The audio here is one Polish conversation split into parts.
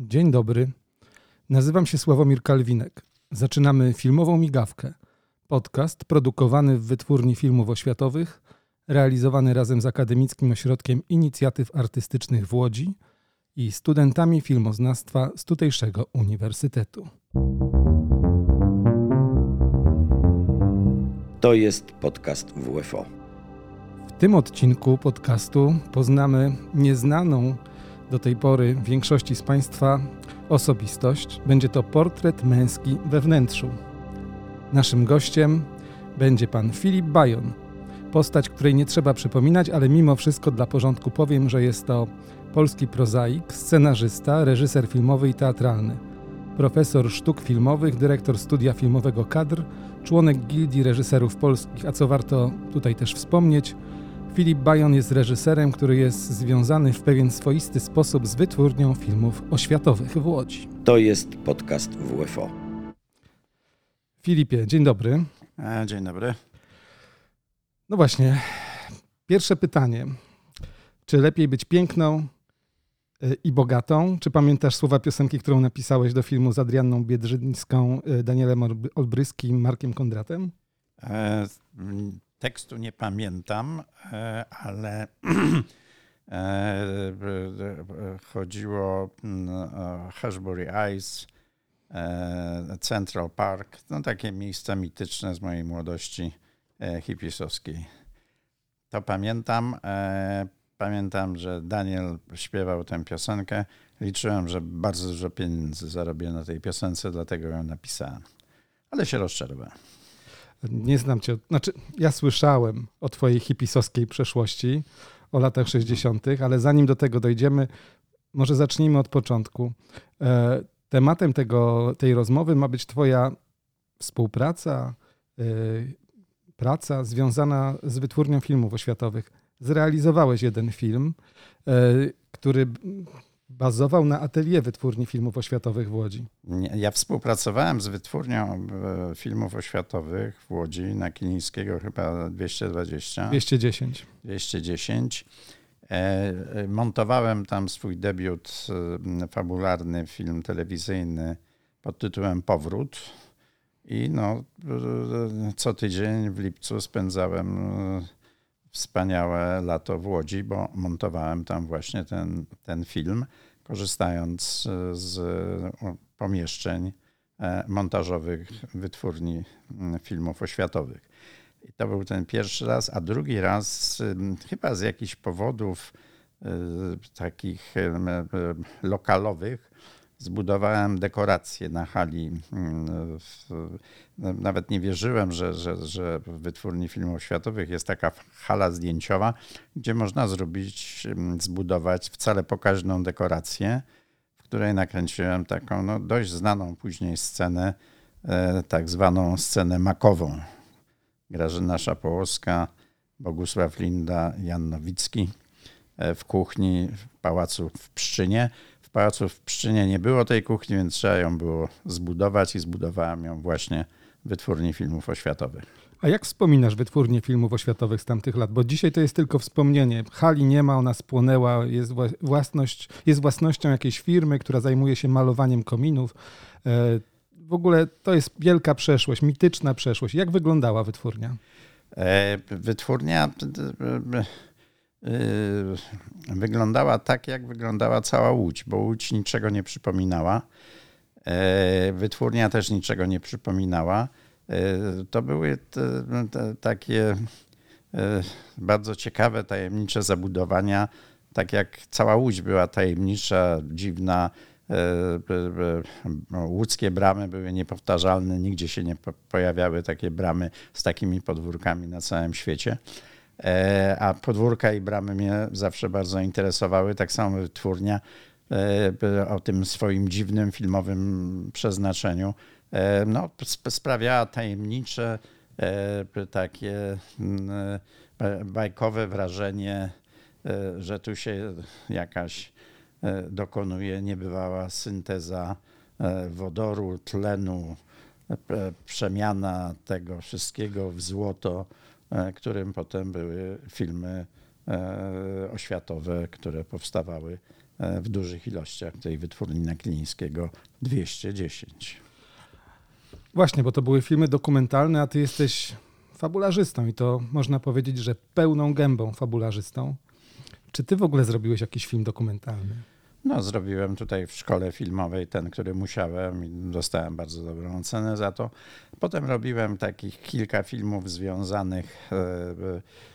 Dzień dobry. Nazywam się Sławomir Kalwinek. Zaczynamy filmową migawkę. Podcast produkowany w wytwórni filmów oświatowych, realizowany razem z Akademickim Ośrodkiem Inicjatyw Artystycznych w Łodzi i studentami filmoznawstwa z tutejszego uniwersytetu. To jest podcast WFO. W tym odcinku podcastu poznamy nieznaną do tej pory większości z Państwa osobistość. Będzie to portret męski we wnętrzu. Naszym gościem będzie pan Filip Bajon. Postać, której nie trzeba przypominać, ale mimo wszystko dla porządku powiem, że jest to polski prozaik, scenarzysta, reżyser filmowy i teatralny, profesor sztuk filmowych, dyrektor studia filmowego kadr, członek Gildii Reżyserów Polskich, a co warto tutaj też wspomnieć, Filip Bajon jest reżyserem, który jest związany w pewien swoisty sposób z wytwórnią filmów oświatowych w Łodzi. To jest podcast WFO. Filipie, dzień dobry. E, Dzień dobry. No właśnie, pierwsze pytanie. Czy lepiej być piękną y, i bogatą? Czy pamiętasz słowa piosenki, którą napisałeś do filmu z Adrianną Biedrzyńską, y, Danielem Olb- Olbryskim i Markiem Kondratem? E, Tekstu nie pamiętam, e, ale e, chodziło mm, o Hashbury Eyes, e, Central Park, no takie miejsca mityczne z mojej młodości e, hipisowskiej. To pamiętam. Pamiętam, że Daniel śpiewał tę piosenkę. Liczyłem, że bardzo dużo pieniędzy zarobię na tej piosence, dlatego ją napisałem. Ale się rozczarowałem. Nie znam cię. Znaczy, ja słyszałem o twojej hipisowskiej przeszłości, o latach 60., ale zanim do tego dojdziemy, może zacznijmy od początku. E, Tematem tego, tej rozmowy ma być twoja współpraca, e, praca związana z wytwórnią filmów oświatowych. Zrealizowałeś jeden film, e, który bazował na atelier wytwórni filmów oświatowych w Łodzi. Ja współpracowałem z wytwórnią e, filmów oświatowych w Łodzi na Kilińskiego chyba 220, 210. 210. E, e, Montowałem tam swój debiut e, fabularny, film telewizyjny pod tytułem Powrót. I no, e, co tydzień w lipcu spędzałem wspaniałe lato w Łodzi, bo montowałem tam właśnie ten, ten film, korzystając e, z e, pomieszczeń e, montażowych wytwórni filmów oświatowych. I to był ten pierwszy raz, a drugi raz chyba z jakichś powodów takich lokalowych zbudowałem dekorację na hali. no, Nawet nie wierzyłem, że, że, że w wytwórni filmów oświatowych jest taka hala zdjęciowa, gdzie można zrobić, ym, zbudować wcale pokaźną dekorację, w której nakręciłem taką no, dość znaną później scenę, e, tak zwaną scenę makową. Grażyna Szapołowska, Bogusław Linda, Jan Nowicki e, w kuchni w pałacu w Pszczynie. W pałacu w Pszczynie nie było tej kuchni, więc trzeba ją było zbudować i zbudowałem ją właśnie w wytwórni filmów oświatowych. A jak wspominasz wytwórnię filmów oświatowych z tamtych lat? Bo dzisiaj to jest tylko wspomnienie. Hali nie ma, ona spłonęła, jest, wła- własność, jest własnością jakiejś firmy, która zajmuje się malowaniem kominów. E, W ogóle to jest wielka przeszłość, mityczna przeszłość. Jak wyglądała wytwórnia? E, Wytwórnia wyglądała tak, jak wyglądała cała Łódź, bo Łódź niczego nie przypominała. E, Wytwórnia też niczego nie przypominała. E, To były te, te, takie bardzo ciekawe, tajemnicze zabudowania, tak jak cała Łódź była tajemnicza, dziwna. Łódzkie bramy były niepowtarzalne, nigdzie się nie po- pojawiały takie bramy z takimi podwórkami na całym świecie. E, A podwórka i bramy mnie zawsze bardzo interesowały, tak samo wytwórnia e, o tym swoim dziwnym filmowym przeznaczeniu. E, No, sp- sprawiała tajemnicze, takie mm, bajkowe wrażenie, że tu się jakaś dokonuje niebywała synteza wodoru, tlenu, przemiana tego wszystkiego w złoto, którym potem były filmy e, oświatowe, które powstawały w dużych ilościach tej wytwórni Naklińskiego 210. Właśnie, bo to były filmy dokumentalne, a ty jesteś fabularzystą i to można powiedzieć, że pełną gębą fabularzystą. Czy ty w ogóle zrobiłeś jakiś film dokumentalny? No, zrobiłem tutaj w szkole filmowej ten, który musiałem i dostałem bardzo dobrą ocenę za to. Potem robiłem takich kilka filmów związanych, e,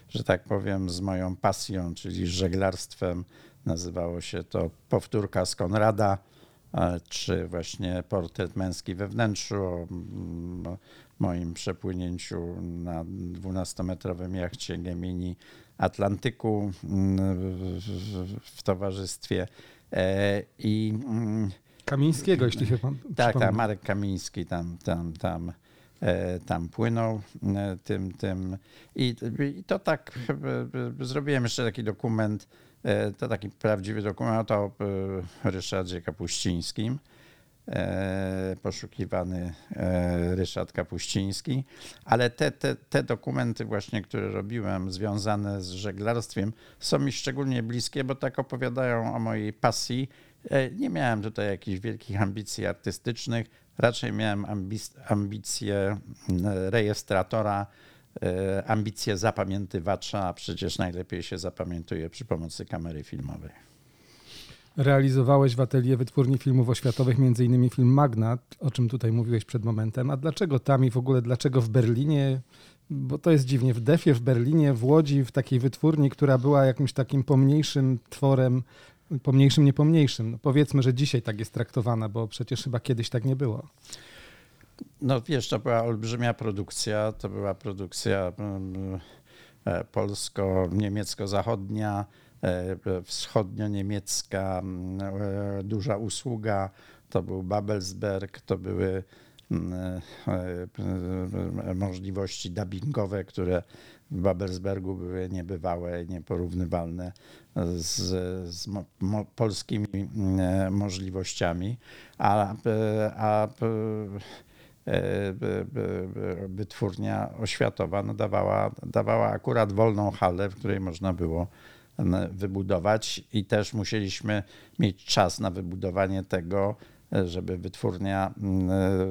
że tak powiem, z moją pasją, czyli żeglarstwem. Nazywało się to Powtórka z Konrada, e, czy właśnie Portret męski we wnętrzu, o moim przepłynięciu na 12-metrowym jachcie Gemini Atlantyku w towarzystwie I, mm, Kamińskiego, jeśli się pan Tak, tak, Marek Kamiński tam, tam, tam, e, tam płynął e, tym, tym. I, I to tak, zrobiłem jeszcze taki dokument, to taki prawdziwy dokument o Ryszardzie Kapuścińskim. Poszukiwany Ryszard Kapuściński, ale te, te, te dokumenty właśnie, które robiłem związane z żeglarstwem są mi szczególnie bliskie, bo tak opowiadają o mojej pasji. E, nie miałem tutaj jakichś wielkich ambicji artystycznych, raczej miałem ambicje rejestratora, e, ambicje zapamiętywacza, a przecież najlepiej się zapamiętuje przy pomocy kamery filmowej. Realizowałeś w atelier wytwórni filmów oświatowych, innymi film Magnat, o czym tutaj mówiłeś przed momentem. A dlaczego tam i w ogóle dlaczego w Berlinie? Bo to jest dziwnie. W Defie, w Berlinie, w Łodzi, w takiej wytwórni, która była jakimś takim pomniejszym tworem, pomniejszym, nie pomniejszym. No powiedzmy, że dzisiaj tak jest traktowana, bo przecież chyba kiedyś tak nie było. No wiesz, to była olbrzymia produkcja. To była produkcja mm, e, polsko-niemiecko-zachodnia wschodnio-niemiecka mm, e, duża usługa, to był Babelsberg, to były mm, e, możliwości dubbingowe, które w Babelsbergu były niebywałe, nieporównywalne z, z mo, polskimi mm, możliwościami, a, a wytwórnia oświatowa no dawała, dawała akurat wolną halę, w której można było wybudować i też musieliśmy mieć czas na wybudowanie tego, żeby wytwórnia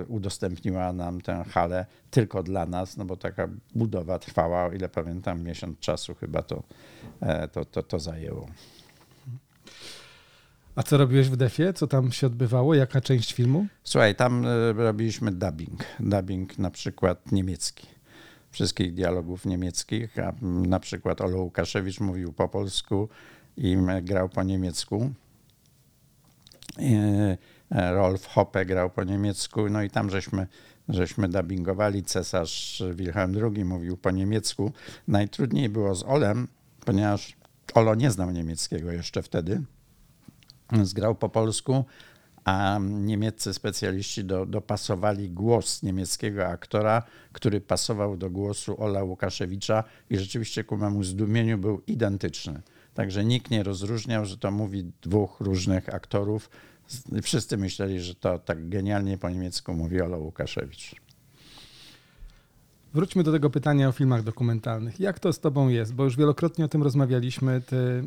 udostępniła nam tę halę tylko dla nas, no bo taka budowa trwała, o ile pamiętam, miesiąc czasu chyba to, e, to, to, to zajęło. A co robiłeś w Defie? Co tam się odbywało? Jaka część filmu? Słuchaj, tam e, robiliśmy dubbing. Dubbing na przykład niemiecki wszystkich dialogów niemieckich, a na przykład Olo Łukaszewicz mówił po polsku i grał po niemiecku. E, Rolf Hoppe grał po niemiecku, no i tam żeśmy, żeśmy dubbingowali. Cesarz Wilhelm II mówił po niemiecku. Najtrudniej było z Olem, ponieważ Olo nie znał niemieckiego jeszcze wtedy. Zgrał po polsku, a niemieccy specjaliści do, dopasowali głos niemieckiego aktora, który pasował do głosu Ola Łukaszewicza i rzeczywiście ku memu zdumieniu był identyczny. Także nikt nie rozróżniał, że to mówi dwóch różnych aktorów. Wszyscy myśleli, że to tak genialnie po niemiecku mówi Ola Łukaszewicz. Wróćmy do tego pytania o filmach dokumentalnych. Jak to z tobą jest? Bo już wielokrotnie o tym rozmawialiśmy. Ty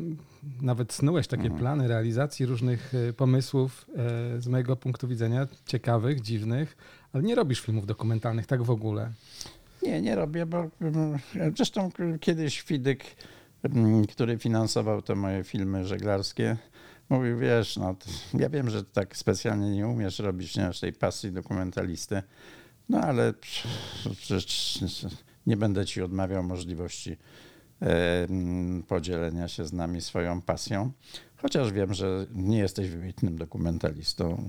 nawet snułeś takie mhm. plany realizacji różnych e, pomysłów e, z mojego punktu widzenia ciekawych, dziwnych, ale nie robisz filmów dokumentalnych tak w ogóle. Nie, nie robię, bo mm, zresztą kiedyś Fidyk, mm, który finansował te moje filmy żeglarskie, mówił, wiesz, no, ja wiem, że tak specjalnie nie umiesz robić nie, tej pasji dokumentalisty, no ale przecież nie będę ci odmawiał możliwości e, podzielenia się z nami swoją pasją, chociaż wiem, że nie jesteś wybitnym dokumentalistą.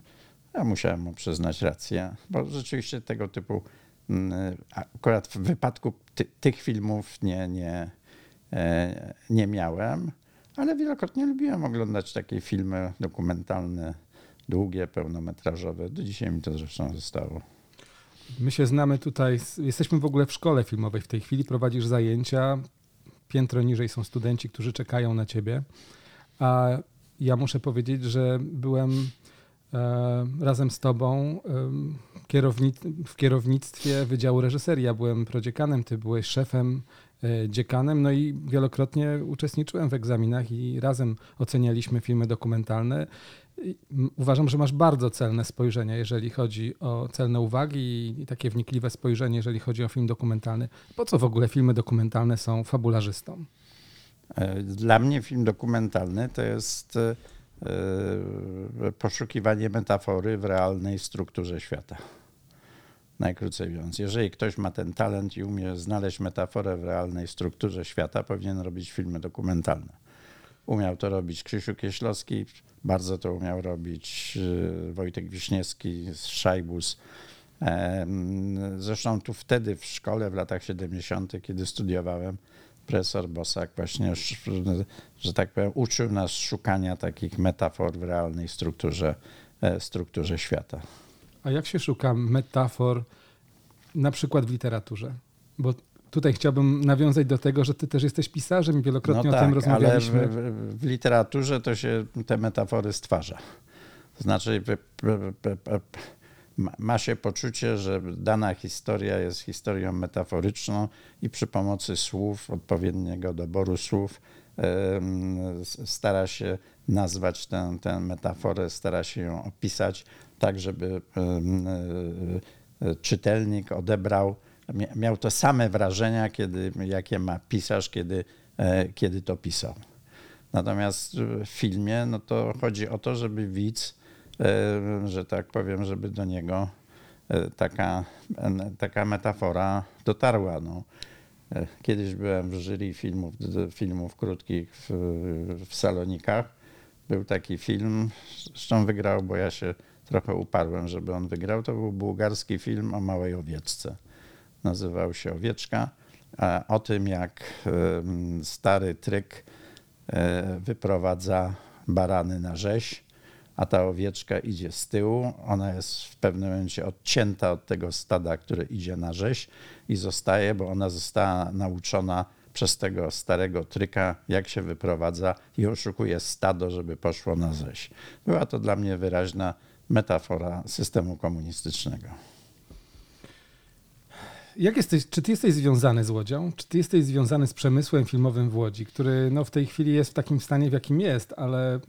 Ja musiałem mu przyznać rację, bo rzeczywiście tego typu, akurat w wypadku ty, tych filmów nie, nie, e, nie miałem, ale wielokrotnie lubiłem oglądać takie filmy dokumentalne, długie, pełnometrażowe. Do dzisiaj mi to zresztą zostało. My się znamy tutaj, jesteśmy w ogóle w szkole filmowej. W tej chwili, prowadzisz zajęcia, piętro niżej są studenci, którzy czekają na ciebie, a ja muszę powiedzieć, że byłem e, razem z tobą e, w kierownictwie Wydziału Reżyserii. Ja byłem prodziekanem, ty byłeś szefem dziekanem, no i wielokrotnie uczestniczyłem w egzaminach i razem ocenialiśmy filmy dokumentalne. Uważam, że masz bardzo celne spojrzenie, jeżeli chodzi o celne uwagi i takie wnikliwe spojrzenie, jeżeli chodzi o film dokumentalny. Po co w ogóle filmy dokumentalne są fabularzystą? E, dla mnie film dokumentalny to jest e, e, poszukiwanie metafory w realnej strukturze świata. Najkrócej mówiąc, jeżeli ktoś ma ten talent i umie znaleźć metaforę w realnej strukturze świata, powinien robić filmy dokumentalne. Umiał to robić Krzysiu Kieślowski, bardzo to umiał robić Wojtek Wiśniewski, Szajbus. Zresztą tu wtedy w szkole w latach 70., kiedy studiowałem, profesor Bosak właśnie, że tak powiem, uczył nas szukania takich metafor w realnej strukturze, e, strukturze świata. A jak się szuka metafor na przykład w literaturze? Bo tutaj chciałbym nawiązać do tego, że ty też jesteś pisarzem i wielokrotnie no tak, o tym rozmawialiśmy. Ale w, w, w, literaturze to się te metafory stwarza. To znaczy ma się poczucie, że dana historia jest historią metaforyczną i przy pomocy słów, odpowiedniego doboru słów, stara się nazwać tę, tę metaforę, stara się ją opisać tak, żeby e, czytelnik odebrał, miał to same wrażenia, kiedy, jakie ma pisarz, kiedy, e, kiedy to pisał. Natomiast w filmie no to chodzi o to, żeby widz E, że tak powiem, żeby do niego e, taka, taka metafora dotarła. No. E, kiedyś byłem w jury filmów, filmów krótkich w, w Salonikach. Był taki film, zresztą wygrał, bo ja się trochę uparłem, żeby on wygrał. To był bułgarski film o małej owieczce. Nazywał się Owieczka. O tym, jak stary tryk wyprowadza barany na rzeź a ta owieczka idzie z tyłu. Ona jest w pewnym momencie odcięta od tego stada, które idzie na rzeź i zostaje, bo ona została nauczona przez tego starego tryka, jak się wyprowadza i oszukuje stado, żeby poszło na rzeź. Była to dla mnie wyraźna metafora systemu komunistycznego. Jak jesteś, czy ty jesteś związany z Łodzią? Czy ty jesteś związany z przemysłem filmowym w Łodzi, który no, w tej chwili jest w takim stanie, w jakim jest, ale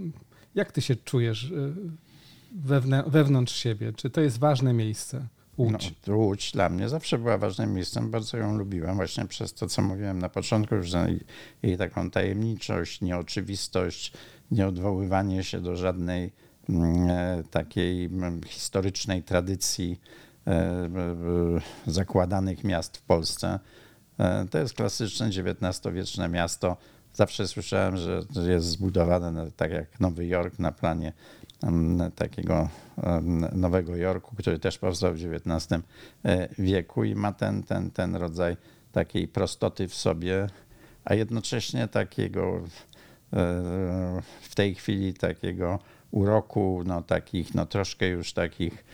jak ty się czujesz y, wewnątrz siebie? Czy to jest ważne miejsce? Łódź. No, Łódź dla mnie zawsze była ważnym miejscem, bardzo ją lubiłem, właśnie przez to, co mówiłem na początku, że jej taką tajemniczość, nieoczywistość, nieodwoływanie się do żadnej mm, e, takiej mm, historycznej tradycji e, e, zakładanych miast w Polsce. To jest klasyczne XIX-wieczne miasto, Zawsze słyszałem, że jest zbudowane tak jak Nowy Jork na planie takiego Nowego Jorku, który też powstał w XIX e, wieku i ma ten, ten, ten rodzaj takiej prostoty w sobie, a jednocześnie takiego e, w tej chwili takiego uroku, no takich, no troszkę już takich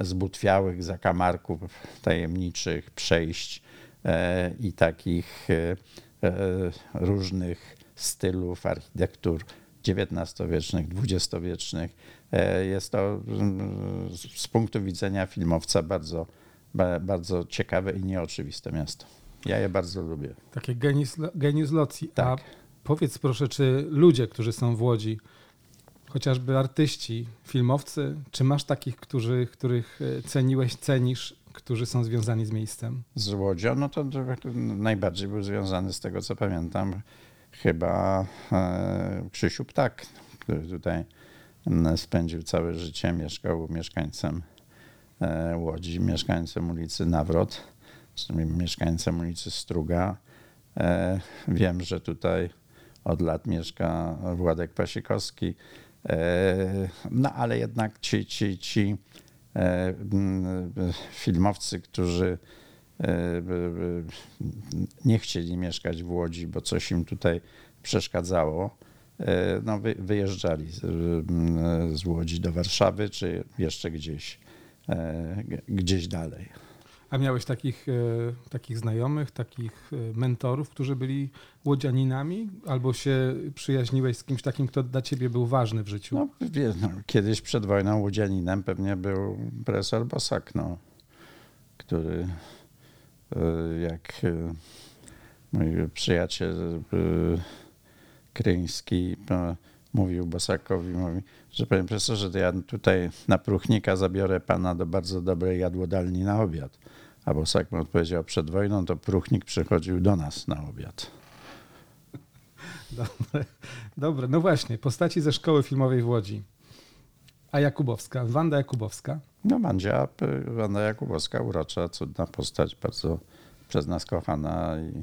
zbutwiałych zakamarków tajemniczych przejść e, i takich E, różnych stylów architektur XIX-wiecznych, XX-wiecznych. E, jest to mm, z punktu widzenia filmowca bardzo, bardzo ciekawe i nieoczywiste miasto. Ja je bardzo lubię. Takie genius, genius loci. Tak. A powiedz proszę, czy ludzie, którzy są w Łodzi, chociażby artyści, filmowcy, czy masz takich, którzy, których e, ceniłeś, cenisz którzy są związani z miejscem? Z Łodzią, no to najbardziej był związany z tego, co pamiętam, chyba e, Krzysiu Ptak, który tutaj spędził całe życie, mieszkał mieszkańcem e, Łodzi, mieszkańcem ulicy Nawrot, mieszkańcem ulicy Struga. E, wiem, że tutaj od lat mieszka Władek Pasikowski, no ale jednak ci, ci, ci filmowcy, którzy e, nie chcieli mieszkać w Łodzi, bo coś im tutaj przeszkadzało, e, no wyjeżdżali z Łodzi do Warszawy, czy jeszcze gdzieś, gdzieś dalej. A miałeś takich, e, takich znajomych, takich e, mentorów, którzy byli łodzianinami? Albo się przyjaźniłeś z kimś takim, kto dla ciebie był ważny w życiu? No, wie, no, kiedyś przed wojną łodzianinem pewnie był profesor Bosak, no, który e, jak mój przyjaciel Kryński mówił Bosakowi, mówi, że panie profesorze, to ja tutaj na próchnika zabiorę pana do bardzo dobrej jadłodalni na obiad. A Bosak mu odpowiedział, przed wojną to próchnik przychodził do nas na obiad. Dobre, dobre. no właśnie, postaci ze szkoły filmowej w Łodzi. A Jakubowska, Wanda Jakubowska? No Wandzia, Wanda Jakubowska, urocza, cudna postać, bardzo przez nas kochana. I,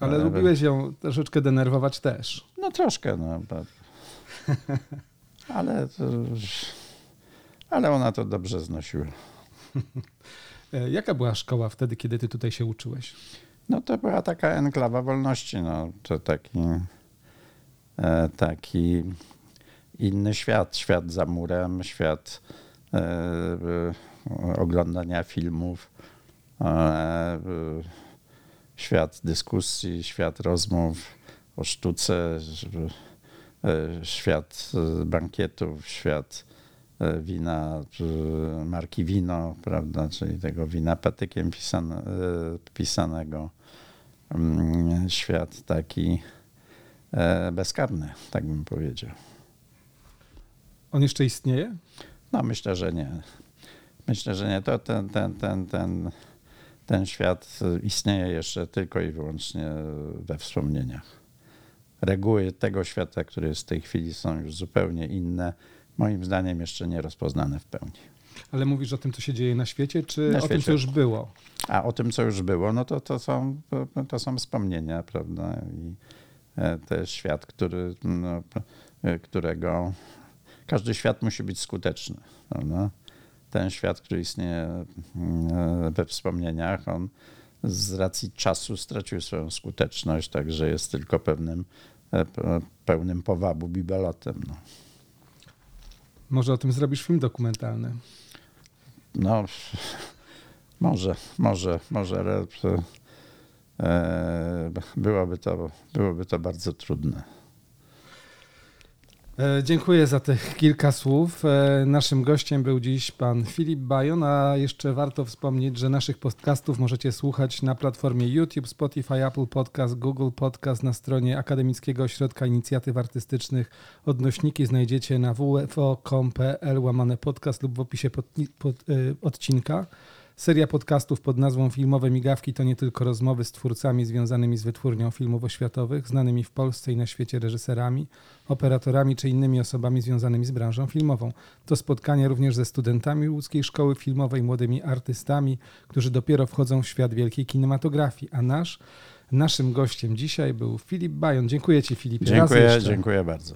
ale, ale lubiłeś ją troszeczkę denerwować też. No troszkę, no. Ale, ale ona to dobrze znosiła. E, jaka była szkoła wtedy, kiedy ty tutaj się uczyłeś? No to była taka enklawa wolności, no. To taki, e, taki inny świat, świat za murem, świat e, oglądania filmów, świat dyskusji, świat rozmów o sztuce, świat bankietów, świat E, wina marki Wino, prawda, czyli tego wina patykiem pisane, e, pisanego. Mm, świat taki e, bezkarny, tak bym powiedział. On jeszcze istnieje? No myślę, że nie. Myślę, że nie. To ten, ten, ten, ten, ten świat istnieje jeszcze tylko i wyłącznie we wspomnieniach. Reguły tego świata, który jest w tej chwili, są już zupełnie inne moim zdaniem jeszcze nie rozpoznane w pełni. Ale mówisz o tym, co się dzieje na świecie, czy na o świecie. tym, co już było? A o tym, co już było, no to, to, są, to są wspomnienia, prawda? I e, to jest świat, który, no, e, którego każdy świat musi być skuteczny. Prawda? Ten świat, który istnieje mm, we wspomnieniach, on z racji czasu stracił swoją skuteczność, także jest tylko pewnym e, pełnym powabu bibelotem. No. Może o tym zrobisz film dokumentalny? No, może, może, może, ale e, byłoby, to, byłoby to bardzo trudne. E, dziękuję za tych kilka słów. E, naszym gościem był dziś pan Filip Bajon, a jeszcze warto wspomnieć, że naszych podcastów możecie słuchać na platformie YouTube, Spotify, Apple Podcast, Google Podcast, na stronie Akademickiego Ośrodka Inicjatyw Artystycznych. Odnośniki znajdziecie na wfo.com.pl łamane podcast lub w opisie pod, pod, e, odcinka. Seria podcastów pod nazwą Filmowe Migawki to nie tylko rozmowy z twórcami związanymi z wytwórnią filmów oświatowych, znanymi w Polsce i na świecie reżyserami, operatorami czy innymi osobami związanymi z branżą filmową. To spotkania również ze studentami łódzkiej szkoły filmowej, młodymi artystami, którzy dopiero wchodzą w świat wielkiej kinematografii. A nasz, naszym gościem dzisiaj był Filip Bajon. Dziękuję Ci, Filipie. Dziękuję, dziękuję bardzo.